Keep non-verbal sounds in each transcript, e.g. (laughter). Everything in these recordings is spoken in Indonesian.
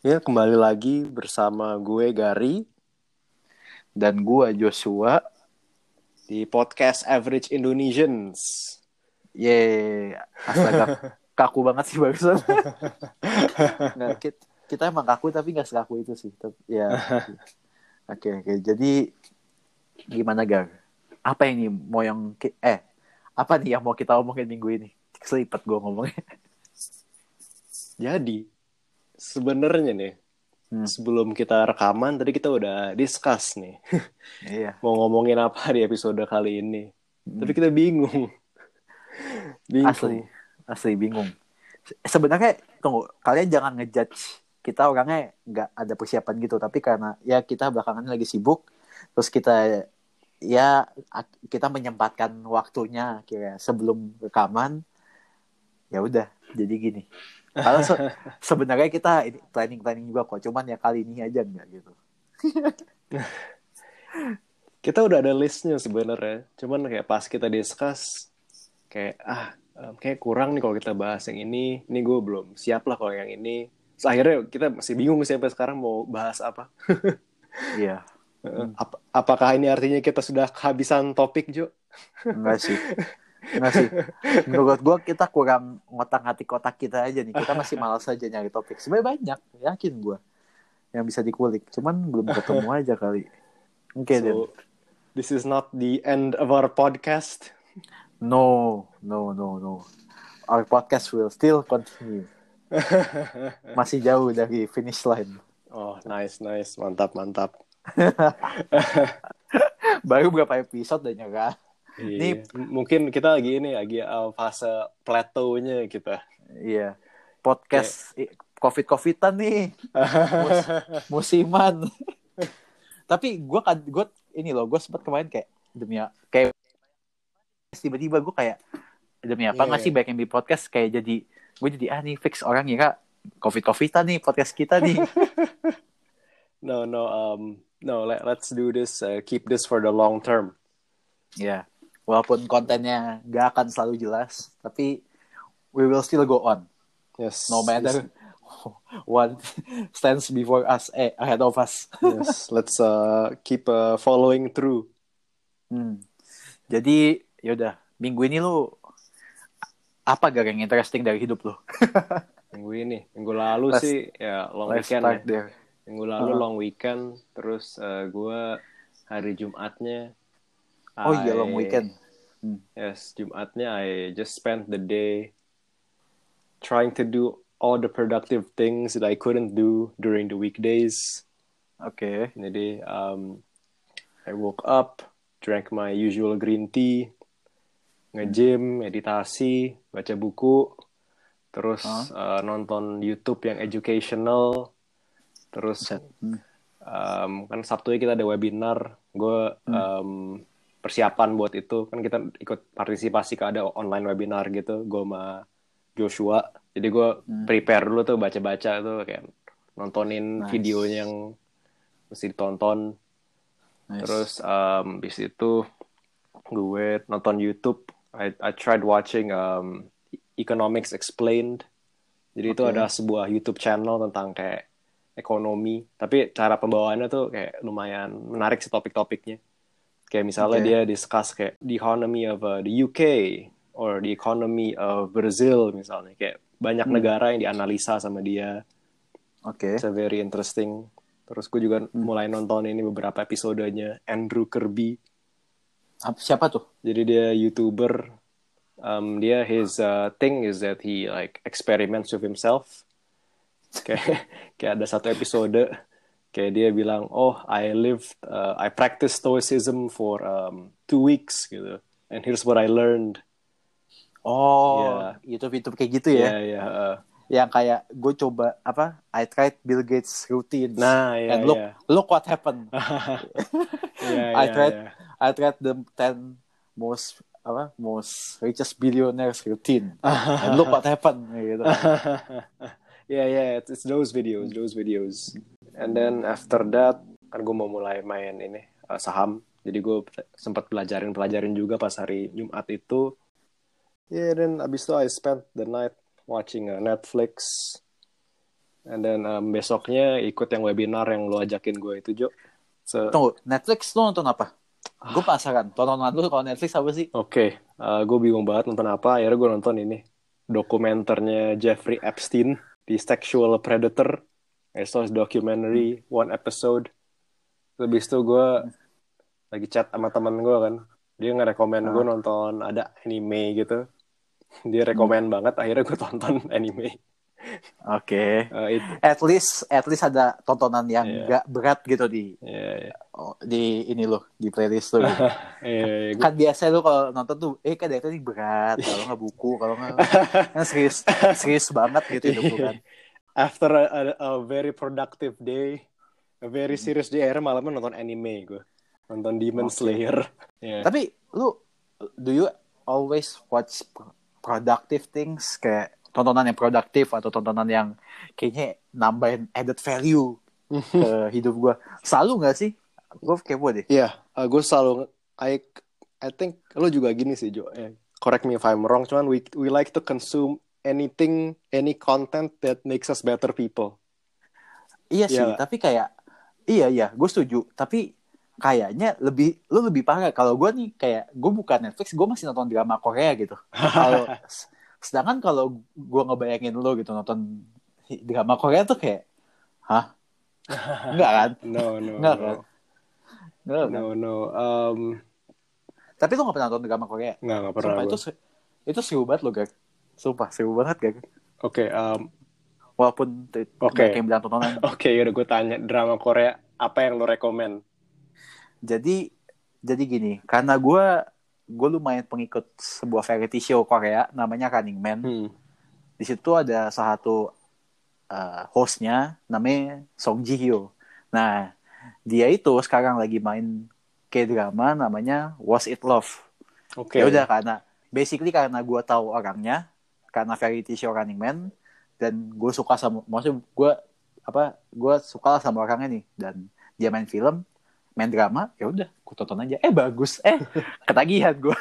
Ya, kembali lagi bersama gue Gary dan gua Joshua. di podcast Average Indonesians. Ye, astaga (laughs) kaku banget sih barusan. (laughs) Nggak, kita, kita emang kaku tapi nggak sekaku itu sih. Tapi, ya. (laughs) Oke oke. Jadi gimana Gar? Apa ini mau yang eh apa nih yang mau kita omongin minggu ini? Selipet gua ngomongnya. Jadi, sebenarnya nih, Hmm. sebelum kita rekaman tadi kita udah discuss nih (laughs) Iya. mau ngomongin apa di episode kali ini. Hmm. Tapi kita bingung. (laughs) bingung. Asli, asli bingung. Se- Sebenarnya tunggu, kalian jangan ngejudge kita orangnya nggak ada persiapan gitu, tapi karena ya kita belakangan lagi sibuk, terus kita ya kita menyempatkan waktunya kira sebelum rekaman, ya udah jadi gini. Kalau se- (laughs) sebenarnya kita ini planning planning juga kok, cuman ya kali ini aja nggak gitu. (laughs) Kita udah ada listnya sebenarnya. Cuman kayak pas kita discuss, kayak ah kayak kurang nih kalau kita bahas yang ini. Ini gue belum siap lah kalau yang ini. Terus akhirnya kita masih bingung sampai sekarang mau bahas apa. (laughs) Iya, Heeh. Ap- apakah ini artinya kita sudah kehabisan topik, Jo? enggak sih. Enggak sih. Menurut gua kita kurang ngotak ngatik kotak kita aja nih. Kita masih malas aja nyari topik. Sebenarnya banyak, yakin gua yang bisa dikulik. Cuman belum ketemu (laughs) aja kali. Oke, Den. So, this is not the end of our podcast. No, no, no, no. Our podcast will still continue. (laughs) Masih jauh dari finish line. Oh, nice, nice. Mantap, mantap. (laughs) Baru berapa episode dan nyerah. Iya. M- Mungkin kita lagi ini, lagi uh, fase plateau-nya kita. Iya. Podcast i- covid-covidan nih. Mus- (laughs) musiman. Tapi gue kan gue ini loh, gue sempat kemarin kayak demi kayak tiba-tiba gue kayak demi apa Iya, nggak sih iya. back di podcast kayak jadi gue jadi ah nih fix orang ya covid covidan nih podcast kita nih. (laughs) No, no, um, no. Let, let's do this. Uh, keep this for the long term. ya walaupun kontennya gak akan selalu jelas, tapi we will still go on Yes. no matter (laughs) what stands before us eh ahead of us. (laughs) Yes. Let's uh, keep uh, following through. Hmm. Jadi yaudah minggu ini lu apa gak yang interesting dari hidup lu? (laughs) Minggu ini, minggu lalu Let's- sih ya long Let's weekend. ya. there. Minggu lalu Uh-huh. long weekend. Terus uh, gue hari Jumatnya. Oh iya long I- weekend. Yes, Jumatnya I just spent the day trying to do all the productive things that I couldn't do during the weekdays. Oke. Jadi um, I woke up, drank my usual green tea, nge-gym, meditasi, baca buku, terus uh, nonton YouTube yang educational, terus. Hmm. um, kan Sabtu kita ada webinar, gue um, persiapan buat itu kan kita ikut partisipasi ke ada online webinar gitu, gue sama Joshua, jadi gue prepare dulu tuh baca-baca tuh kayak nontonin Nice. videonya yang mesti ditonton, Nice. terus um, bis itu gue nonton YouTube, I, I tried watching um, Economics Explained, jadi itu Oke. ada sebuah YouTube channel tentang kayak ekonomi, tapi cara pembawaannya tuh kayak lumayan menarik sih topik-topiknya. Kayak misalnya Oke. dia discuss kayak the economy of uh, the UK or the economy of Brazil misalnya, kayak banyak Hmm. negara yang dianalisa sama dia. Oke. It's a very interesting. Terus gue juga Hmm. mulai nonton ini beberapa episodenya Andrew Kirby. Ap- Siapa tuh? Jadi dia YouTuber. Um, dia his uh, thing is that he like experiments with himself. Kayak (laughs) kayak ada satu episode kayak dia bilang, "Oh, I lived uh, I practiced stoicism for um, two weeks gitu. And here's what I learned." Oh, Iya. YouTube YouTube kayak gitu Ya, ya. ya. uh, Yang kayak gue coba apa? I tried Bill Gates routines. Nah, ya, And look, ya. look what happened. (laughs) Ya, I ya, tried ya. I tried the 10 most apa most richest billionaires routine. And look what happened gitu. (laughs) yeah, yeah, it's, it's those videos, those videos. And then after that, kan gue mau mulai main ini uh, saham. Jadi gue sempat pelajarin pelajarin juga pas hari Jumat itu. Yeah, then abis itu I spent the night watching uh, Netflix. And then um, besoknya ikut yang webinar yang lo ajakin gue itu Jo. So, Tunggu, Netflix lu nonton apa? Gue penasaran. Tontonan lu kalau Netflix apa sih? Oke, uh, gue bingung banget nonton apa. Akhirnya gue nonton ini dokumenternya Jeffrey Epstein di Sexual Predator. I saw his documentary one episode. Lebih itu gue lagi chat sama temen gue kan. Dia ngerekomen gue nonton ada anime gitu. (laughs) Dia rekomen banget. Akhirnya gue (laughs) tonton anime. Oke. Uh, it, At least, at least ada tontonan yang Iya. nggak berat gitu di yeah, yeah. oh, di ini loh di playlist lo. Gitu. Eh, gua- kan biasa lu kalau nonton tuh, eh kan dari tadi berat, kalau nggak buku, kalau nggak (laughs) kan serius, serius banget gitu hidup kan. After a, a, a very productive day, a very serious day, akhirnya malamnya nonton anime gue. Nonton Demon Oke. Slayer. (laughs) Yeah. Tapi lu, do you always watch productive things kayak tontonan yang produktif atau tontonan yang kayaknya nambahin added value ke (laughs) hidup gua? Selalu nggak sih? Gue kepo deh. Iya, gue selalu I I think lo juga gini sih Jo. Eh, correct me if I'm wrong, cuman we we like to consume anything, any content that makes us better people. Iya sih, Iya. tapi kayak iya iya, gue setuju. Tapi kayaknya lebih lu lebih parah kalau gue nih kayak gue buka Netflix, gue masih nonton drama Korea gitu. Kalau (laughs) sedangkan kalau gue ngebayangin lu gitu nonton drama Korea tuh kayak, hah? Enggak kan? (laughs) No no Nggak, no kan? Enggak kan? no no. Um, Tapi lu gak pernah nonton drama Korea? nggak nggak pernah. Sumpah itu itu seru banget loh, Gak. Sumpah seru banget, Gak. Oke, um, Walaupun banyak yang bilang tontonan. (laughs) oke, yaudah gue tanya drama Korea apa yang lo rekomen? jadi jadi gini karena gue gue lumayan pengikut sebuah variety show Korea namanya Running Man Hmm. di situ ada salah satu uh, hostnya namanya Song Ji Hyo nah dia itu sekarang lagi main k drama namanya Was It Love Oke. ya udah karena basically karena gue tahu orangnya karena variety show Running Man dan gue suka sama maksudnya gue apa gue suka sama orangnya nih. Dan dia main film main drama ya udah gue tonton aja. Eh bagus. Eh (laughs) ketagihan gue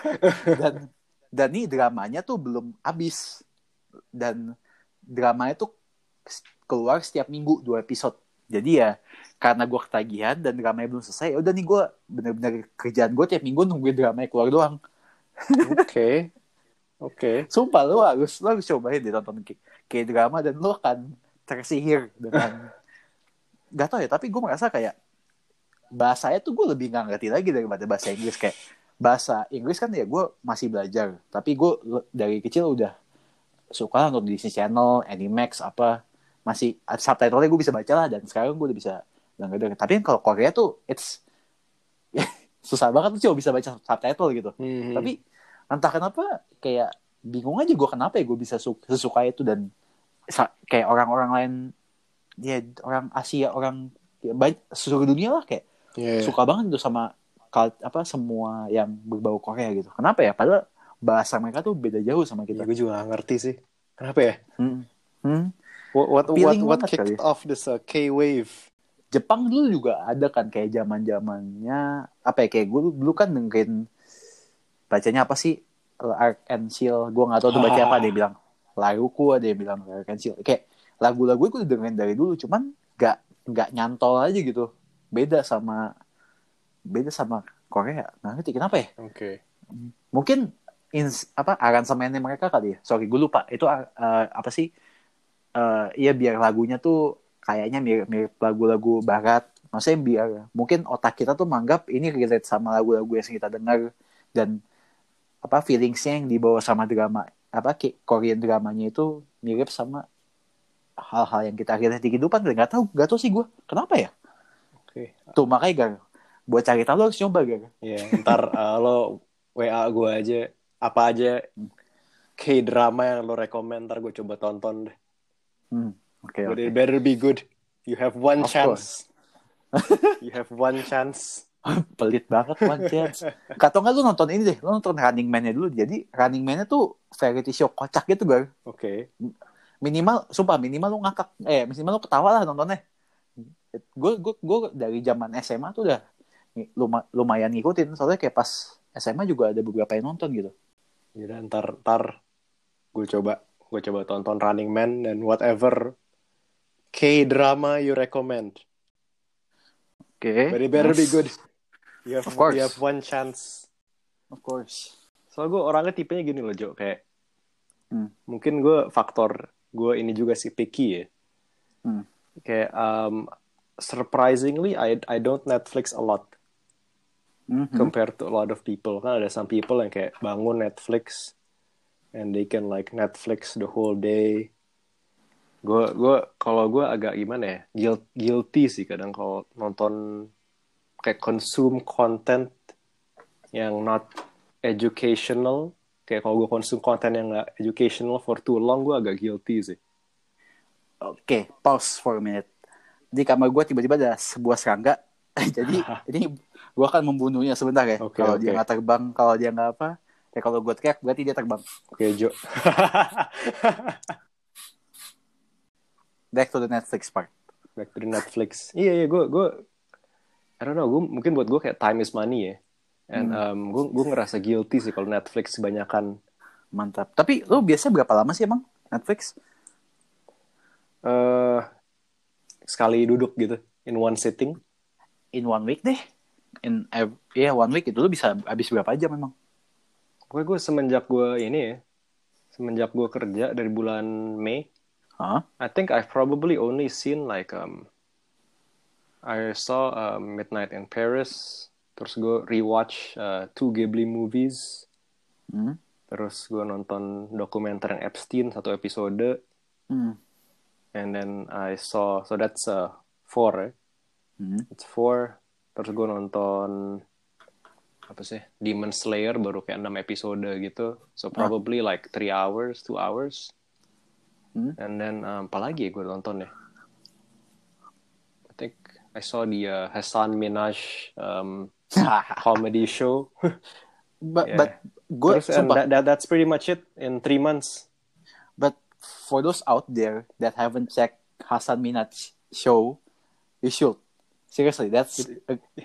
dan dan nih dramanya tuh belum habis. Dan dramanya tuh keluar setiap minggu dua episode. Jadi ya karena gue ketagihan dan dramanya belum selesai ya udah nih gue bener-bener kerjaan gue tiap minggu nungguin dramanya keluar doang. Oke. Oke. Sumpah lu harus lu harus cobain deh tonton K- K-drama dan lu akan tersihir dengan (laughs) gak tau ya tapi gue merasa kayak bahasanya tuh gue lebih nggak ngerti lagi daripada bahasa Inggris kayak bahasa Inggris kan ya gue masih belajar tapi gue dari kecil udah suka nonton Disney Channel, Animax apa masih subtitle-nya gue bisa baca lah dan sekarang gue udah bisa denger tapi kalau Korea tuh it's (laughs) susah banget tuh cuma bisa baca subtitle gitu Hmm. tapi entah kenapa kayak bingung aja gue kenapa ya gue bisa su- sesuka itu dan kayak orang-orang lain ya orang Asia orang ya, banyak seluruh dunia lah kayak Iya, iya. suka banget tuh sama apa semua yang berbau Korea gitu kenapa ya padahal bahasa mereka tuh beda jauh sama Ya, kita gue juga gak ngerti sih. Kenapa ya? Hmm. Hmm. What what what, Feeling what banget kicked kali. off this uh, K wave? Jepang dulu juga ada kan kayak zaman zamannya apa ya kayak gue dulu kan dengerin bacanya apa sih Ark and Seal. Gue nggak tahu tuh baca apa. Yang (laughs) bilang Laruku ada yang bilang Ark and Seal. Kayak lagu-lagu gue udah dengerin dari dulu cuman nggak nggak nyantol aja gitu. Beda sama beda sama Korea. Nggak ngerti kenapa ya? Oke. mungkin ins, apa aransemennya mereka kali ya? Sorry gue lupa. Itu uh, apa sih? Eh iya biar lagunya tuh kayaknya mirip-mirip lagu-lagu barat. Maksudnya biar mungkin otak kita tuh menganggap ini relate sama lagu-lagu yang kita dengar dan apa feelingsnya yang dibawa sama drama apa Korean dramanya itu mirip sama hal-hal yang kita relate di kehidupan nggak tahu nggak tahu sih gue kenapa ya Oke. tuh makanya gar buat cari tahu (laughs) lo harus coba gar Ya, ntar uh, lo WA gue aja apa aja K drama yang lo rekomend ntar gue coba tonton deh. hmm, oke oke it better be good. You have one Of chance. you have one chance. (laughs) pelit banget one chance Kata nggak lu nonton ini deh. Lu nonton Running Man-nya dulu. Jadi Running Man-nya tuh variety show kocak gitu gar Oke. minimal sumpah minimal lu ngakak. Eh minimal lu ketawa lah nontonnya. Gue gue gue dari zaman SMA tuh udah lumayan ngikutin. Soalnya kayak pas SMA juga ada beberapa yang nonton gitu. Yaudah ntar ntar gue coba. Gue coba tonton Running Man dan whatever K drama you recommend? Oke. But it better be good. You have, Of course. you have one chance. Of course. Soalnya gue orangnya tipenya gini loh, Jo. Kayak, Hmm. mungkin gue faktor gue ini juga sih picky ya. Hmm. Kayak, um, surprisingly, I, I don't Netflix a lot Mhm. compared to a lot of people. Kan ada some people yang kayak bangun Netflix and they can like Netflix the whole day. Gue gue kalau gue agak gimana ya, guilt, guilty sih kadang kalau nonton kayak consume content yang not educational. Kayak kalau gue consume konten yang gak educational for too long, gue agak guilty sih. Oke, pause for a minute. Di kamar gue tiba-tiba ada sebuah serangga. (laughs) Jadi (laughs) ini gue akan membunuhnya sebentar ya. Oke, kalau dia oke. nggak terbang, kalau dia nggak apa, ya kalau gue teriak berarti dia terbang. Oke, Jo. (laughs) Back to the Netflix part. Back to the Netflix. Iya, iya, gue, gue, I don't know, gue, mungkin buat gue kayak time is money ya. And um, gue, gue ngerasa guilty sih kalau Netflix kebanyakan Mantap. Tapi lu biasa berapa lama sih emang Netflix? eh sekali duduk gitu, in one sitting. In one week deh. In ev- yeah, one week itu lu bisa habis berapa jam memang? Gue, gue semenjak gue ini ya, semenjak gue kerja dari bulan Mei, Hah? I think I've probably only seen like um I saw um, Midnight in Paris, terus gue rewatch uh, two Ghibli movies, Hmm. terus gue nonton dokumenter yang Epstein satu episode, Hmm. and then I saw so that's uh, four ya, Hmm. it's four, terus gue nonton apa sih Demon Slayer baru kayak enam episode gitu, so probably like three hours, two hours, Hmm. and then um, apa lagi ya gue nonton ya? I saw the uh, Hassan Minaj um, (laughs) comedy show. (laughs) but Yeah. but gue that, that, that's pretty much it in three months. But for those out there that haven't checked Hasan Minaj show, you should. Seriously, that's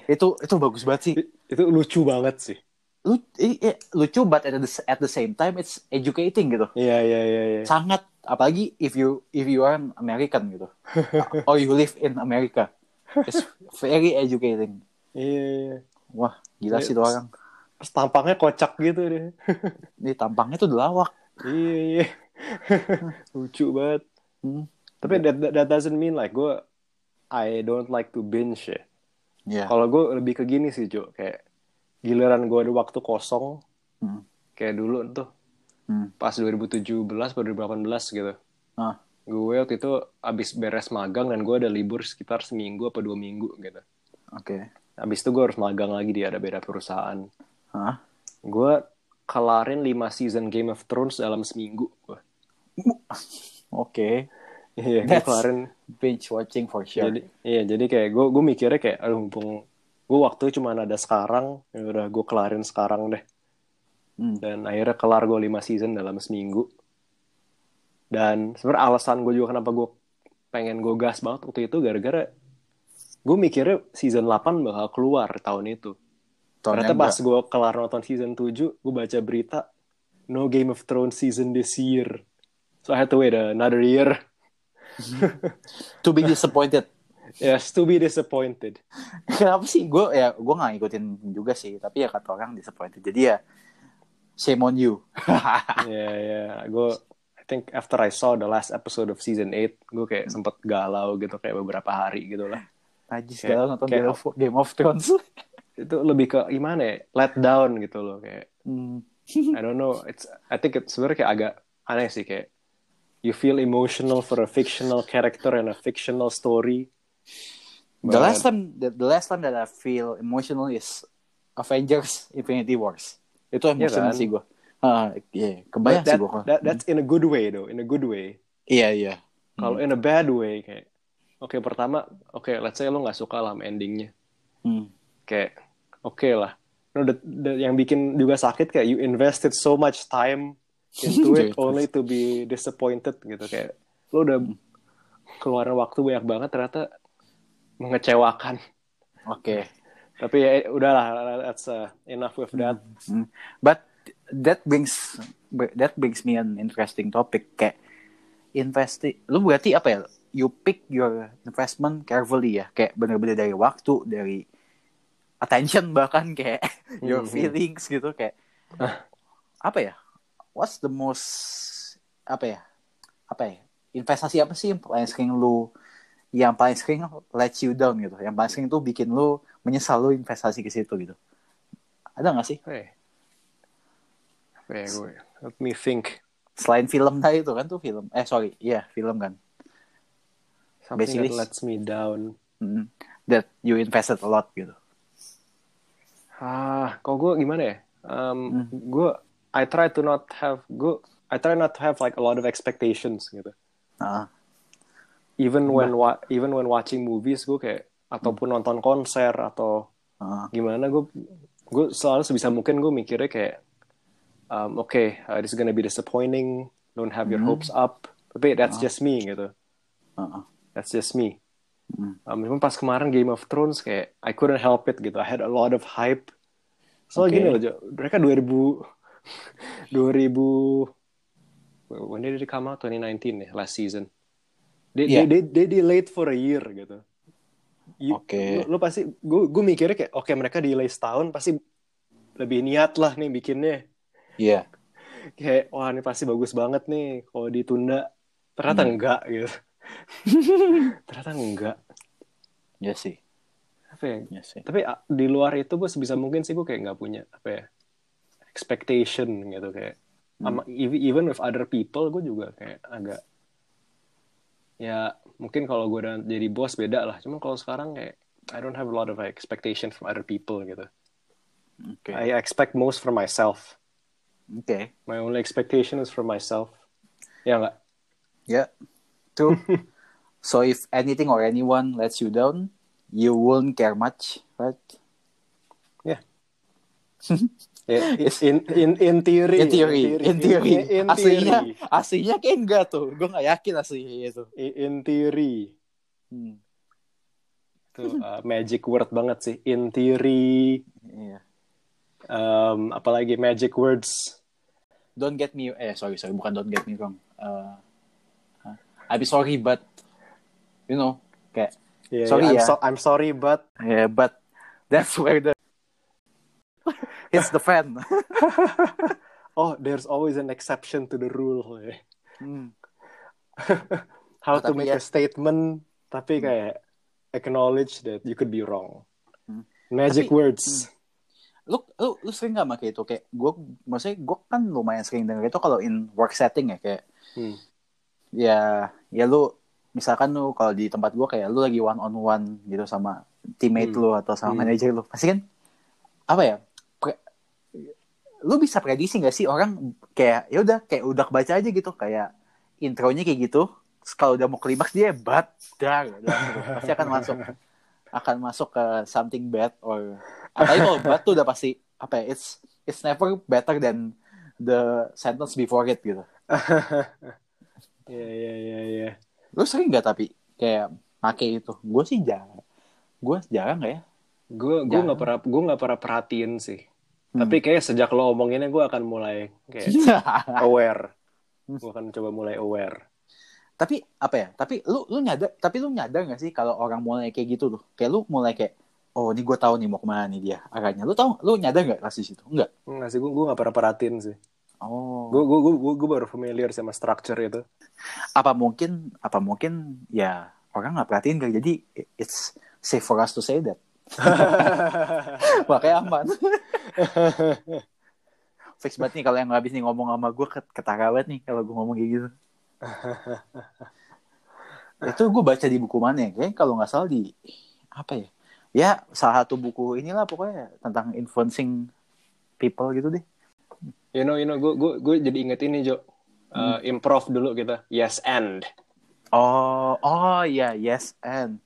itu itu bagus banget sih. Itu lucu banget sih. Lu, i- i- lucu but at the, at the same time it's educating gitu. Iya iya iya. iya. Sangat apalagi if you if you are an American gitu. (laughs) or you live in America. It's very educating. Iya iya. Wah, gila sih tuh orang. Terus tampangnya kocak gitu deh. Ini tampangnya tuh udah lawak. iya iya. (laughs) lucu banget. Hmm. Tapi that, that, that doesn't mean like gue I don't like to binge ya. Ya. Kalau gue lebih ke gini sih Jo, kayak giliran gue ada waktu kosong, Hmm. kayak dulu tuh Hmm. pas 2017 atau 2018 gitu. Ah, Gue waktu itu abis beres magang dan gue ada libur sekitar seminggu apa dua minggu gitu. oke. Abis itu gue harus magang lagi di ada beda perusahaan. Hah? Gue kelarin 5 season Game of Thrones dalam seminggu. (laughs) Oke. Iya, gue That's- kelarin. Binge watching for sure. Jadi, iya, jadi kayak gue gue mikirnya kayak, aduh mumpung gue waktu cuma ada sekarang, ya udah gue kelarin sekarang deh. Hmm. Dan akhirnya kelar gue 5 season dalam seminggu. Dan sebenarnya alasan gue juga kenapa gue pengen gue gas banget waktu itu gara-gara gue mikirnya season 8 bakal keluar tahun itu. Ternyata pas gue kelar nonton season 7, gue baca berita no Game of Thrones season this year. So I had to wait another year. (laughs) to be disappointed. Yes, to be disappointed. (laughs) Kenapa sih? Gue ya gue nggak ngikutin juga sih. Tapi ya kata orang disappointed. Jadi ya shame on you. Ya ya, gue I think after I saw the last episode of season 8, gue kayak sempet galau gitu kayak beberapa hari gitu lah. Najis galau nonton kayak- Game of, Game of Thrones. (laughs) Itu lebih ke gimana ya? Let down gitu loh kayak Hmm. I don't know. It's I think it's sebenarnya kayak agak aneh sih kayak you feel emotional for a fictional character and a fictional story. The last time the, the last time that I feel emotional is Avengers Infinity Wars. Itu emosional kan? sih gue. Ah, iya, But kebayang sih that, gue. that- that's in a good way though, in a good way. Iya, iya. Kalau in a bad way kayak oke pertama oke let's say lo nggak suka lah sama endingnya Hmm. kayak oke lah no, the- the- yang bikin juga sakit kayak you invested so much time into (laughs) it Iya, only to be disappointed gitu kayak lo udah keluarin waktu banyak banget ternyata mengecewakan Oke. tapi ya udahlah that's uh, enough with that Hmm. But that brings that brings me an interesting topic kayak investi lu berarti apa ya? You pick your investment carefully ya kayak bener-bener dari waktu dari attention bahkan kayak (laughs) your Mhm. feelings gitu kayak Ah. apa ya? What's the most apa ya? Apa ya? Investasi apa sih yang paling sering lu yang paling sering let you down gitu? Yang paling sering tuh bikin lu menyesal lu investasi ke situ gitu. Ada nggak sih? Apa ya? Gue? Let me think. selain film tadi itu kan tuh film eh sorry iya film kan Something Basically- that lets me down. Mm. that you invested a lot gitu Ah, kok gue gimana ya? Um, Hmm. Gue, I try to not have, gue, I try not to have like a lot of expectations gitu. Ah, Even when wa even when watching movies, gue kayak ataupun nonton konser atau ah, gimana, gue, gue selalu sebisa mungkin gue mikirnya kayak, um, oke, uh, this is gonna be disappointing. Don't have your Hmm. hopes up. Tapi that's just me gitu. ah. That's just me. Hmm. Um, pas kemarin Game of Thrones kayak I couldn't help it gitu. I had a lot of hype. So Oke. gini loh, mereka 2000 2000 (laughs) when did it come out? 2019 ya, last season. They, Yeah. they, they, they delayed for a year gitu. Oke. Lu, lu pasti, gue gue mikirnya kayak, oke mereka delay setahun pasti lebih niat lah nih bikinnya. Iya. Kayak, wah ini pasti bagus banget nih kalau ditunda. Ternyata Hmm. enggak gitu. (laughs) Ternyata enggak. Iya sih. Apa ya, Iya sih. tapi ah, di luar itu gue sebisa mungkin sih gue kayak nggak punya apa ya expectation gitu kayak Hmm. sama even with other people gue juga kayak agak ya mungkin kalau gue udah jadi bos beda lah cuman kalau sekarang kayak I don't have a lot of expectation from other people gitu Oke. I expect most from myself Oke. my only expectation is from myself ya nggak Ya. True. (laughs) so if anything or anyone lets you down, you won't care much, right? ya (laughs) in in in theory In theory, in theory. in aslinya, theory aslinya kayak enggak tuh. Gue gak yakin aslinya itu. in theory Hmm. itu uh, magic word banget sih in theory Iya. Um, apalagi magic words Don't get me, eh sorry sorry, bukan don't get me wrong. Uh, huh? I'm sorry, but you know, kayak Yeah, Sorry yeah, I'm, ya. so- I'm sorry but yeah, but that's where the it's the fan. (laughs) oh there's always an exception to the rule eh. Hmm. (laughs) how Oh, to make ya- a statement tapi kayak acknowledge that you could be wrong Hmm. magic Tapi- words lu lu lu sering gak pakai itu kayak gue maksudnya gue kan lumayan sering denger itu kalau in work setting ya kayak Hmm. ya ya lu misalkan lu kalau di tempat gue kayak lu lagi one on one gitu sama teammate Hmm. lu atau sama Hmm. manajer lu pasti kan apa ya pre- lu bisa prediksi gak sih orang kayak ya udah kayak udah kebaca aja gitu kayak intronya kayak gitu kalau udah mau klimaks dia bad dar pasti akan masuk (laughs) akan masuk ke something bad or apalagi kalau (laughs) bad tuh udah pasti apa ya it's it's never better than the sentence before it gitu. (laughs) Ya ya ya ya lu sering nggak tapi kayak make itu? Gue sih jarang gue jarang nggak ya? Gue gue nggak pernah gue nggak pernah perhatiin sih. Hmm. tapi kayak sejak lo omonginnya gue akan mulai kayak (laughs) aware. Gue akan coba mulai aware. Tapi apa ya tapi lu lu nyadar tapi lu nyadar nggak sih kalau orang mulai kayak gitu tuh? Kayak lu mulai kayak oh ini gue tahu nih mau ke mana nih dia arahnya lu tahu lu nyadar nggak pas di situ enggak nggak sih gue gue nggak pernah perhatiin sih. Oh. Gue gue gue gue baru familiar sama structure itu. Apa mungkin apa mungkin ya orang nggak perhatiin kali. Jadi it's safe for us to say that. (laughs) Makanya aman. Fix banget nih kalau yang habis nih ngomong sama gue ketara banget nih kalau gue ngomong kayak gitu. (laughs) Itu gue baca di buku mana ya? Kayak kalau nggak salah di apa ya ya salah satu buku inilah pokoknya tentang influencing people gitu deh. You know you know gue gue gue jadi inget ini Jo. Uh, improv dulu kita. Yes and. Oh oh iya yes and.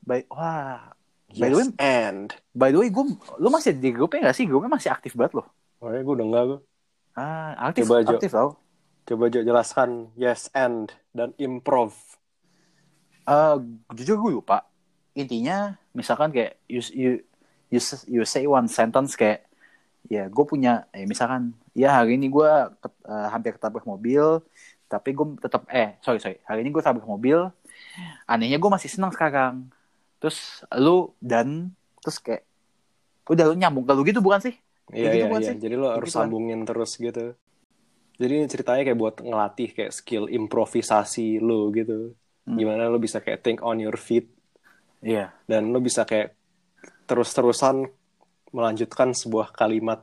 By wah. By the way yes and. by the way gue lu masih di grupnya nggak sih? Grupnya masih aktif banget loh. Oh gue udah enggak gue ah aktif Coba, Jo. aktif tau. Coba Jo jelaskan yes and dan improv. Eh, jujur gue lupa. Intinya misalkan kayak you you you, you say one sentence kayak ya gue punya eh misalkan ya hari ini gue hampir ketabrak mobil tapi gue tetap eh sorry sorry hari ini gue tabrak mobil anehnya gue masih senang sekarang terus lu dan terus kayak udah lu nyambung ke lu gitu bukan sih Iya, gitu iya, bukan iya. sih? Jadi lo harus Begituan. sambungin terus gitu. Jadi ini ceritanya kayak buat ngelatih kayak skill improvisasi lo gitu. Hmm. Gimana lo bisa kayak think on your feet iya dan lo bisa kayak terus-terusan melanjutkan sebuah kalimat.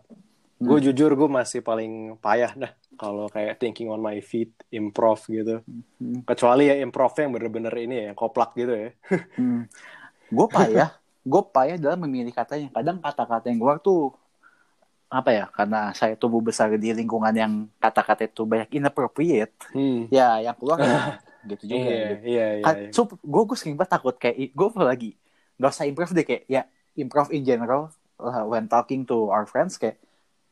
Gue jujur gue masih paling payah dah kalau kayak thinking on my feet, improv gitu. Hmm. Kecuali ya improv yang bener-bener ini ya, yang koplak gitu ya. (laughs) Hmm. Gue payah, gue payah dalam memilih katanya. Kadang kata-kata yang keluar tuh apa ya? Karena saya tumbuh besar di lingkungan yang kata-kata itu banyak inappropriate. Hmm. Ya, yang keluar ya, (laughs) gitu juga. Iya, gitu. iya, iya. Iya. so, gue gue sering banget takut kayak gue lagi nggak usah improv deh kayak ya improv in general uh, when talking to our friends kayak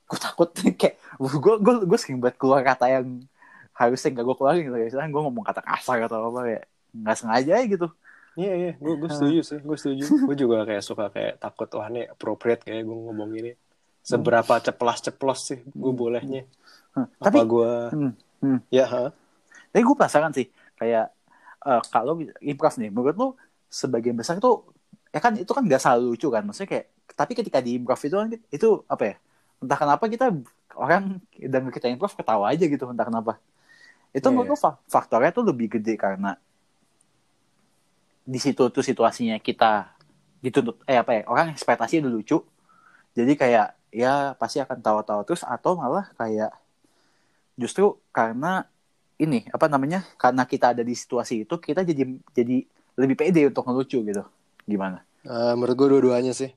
gue takut (laughs) kayak gue gue gue sering banget keluar kata yang harusnya nggak gue keluarin gitu misalnya gue ngomong kata kasar atau apa kayak nggak sengaja aja gitu Iya iya, gue gue setuju sih, gue setuju. gue juga kayak suka kayak takut wah ini appropriate kayak gue ngomong ini. Seberapa ceplas-ceplos sih gue bolehnya? Hmm, Apa tapi gue? hmm, hmm. Ya, ha? tapi gue penasaran sih kayak eh, kalau improv nih menurut lu sebagian besar tuh ya kan itu kan gak selalu lucu kan maksudnya kayak tapi ketika di improv itu kan itu apa ya entah kenapa kita orang dan kita improv ketawa aja gitu entah kenapa. Itu Iya, menurut lu fa- faktornya tuh lebih gede karena di situ tuh situasinya kita dituntut eh apa ya orang ekspektasi udah lucu jadi kayak ya pasti akan tawa-tawa terus atau malah kayak justru karena ini apa namanya karena kita ada di situasi itu kita jadi jadi lebih pede untuk ngelucu gitu gimana Eh, menurut gue dua-duanya sih.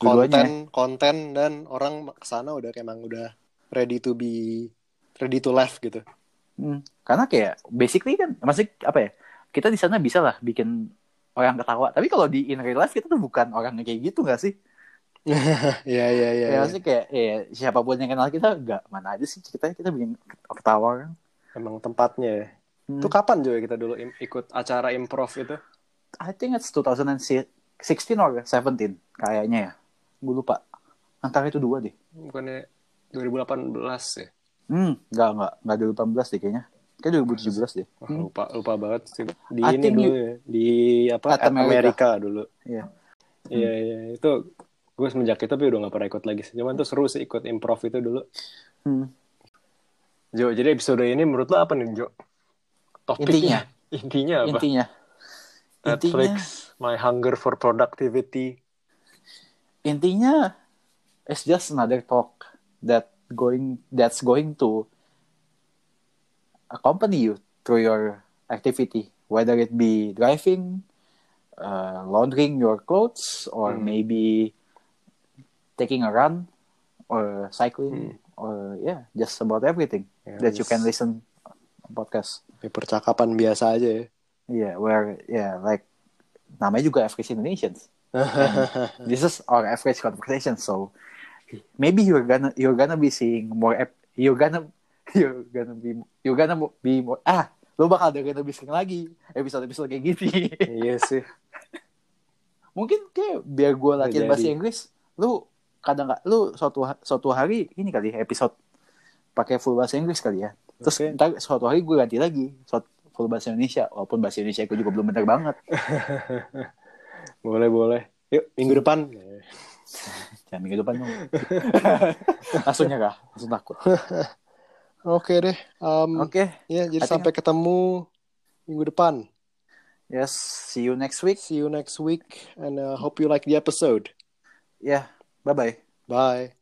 Dua-duanya Konten, konten dan orang ke sana udah kayak emang udah ready to be ready to laugh gitu. Hmm, karena kayak basically kan masih apa ya kita di sana bisa lah bikin orang ketawa tapi kalau di in real life kita tuh bukan orang kayak gitu nggak sih (laughs) Iya iya iya. ya iya. maksudnya kayak ya, siapa pun yang kenal kita nggak mana aja sih kita kita bikin ketawa kan Emang tempatnya. ya. Hmm. Itu kapan juga kita dulu ikut acara improv itu? I think it's 2016 or 17 kayaknya ya gue lupa antara itu dua deh Bukannya 2018 ya? hmm nggak nggak nggak 2018 deh kayaknya kayak 2017 deh Wah, Hmm. lupa lupa banget sih. Di I ini dulu you- ya. Di apa? At America. Amerika dulu. Iya. Iya iya itu gue semenjak itu tapi udah gak pernah ikut lagi. Cuman tuh seru sih ikut improv itu dulu. Hmm. Jo, jadi episode ini menurut lo apa nih Jo? Topiknya? Intinya (laughs) apa? intinya Netflix, intinya My Hunger for Productivity. intinya it's just another talk that going that's going to accompany you through your activity whether it be driving uh, laundering your clothes or Hmm. maybe taking a run or cycling Hmm. Or yeah just about everything Ya, that you can listen podcast ya, percakapan biasa aja ya. yeah where yeah like namanya juga average Indonesians (laughs) this is our average conversation so maybe you're gonna you're gonna be seeing more ep- you're gonna (laughs) you're gonna be you're gonna be more ah lu bakal dengerin lebih sering lagi episode episode kayak gini iya sih. (laughs) mungkin kayak biar gue latihan bahasa Inggris lu kadang nggak lu suatu suatu hari ini kali episode pakai full bahasa Inggris kali ya terus Oke. ntar suatu hari gue ganti lagi suatu full bahasa Indonesia walaupun bahasa Indonesia gue juga belum bener banget (laughs) Boleh boleh. Yuk minggu depan. (laughs) jangan minggu depan dong (laughs) langsung nyerah langsung takut Oke deh. Um, oke Ya, jadi I think- sampai ketemu minggu depan. yes see you next week See you next week and uh, hope you like the episode. yeah Bye-bye. Bye.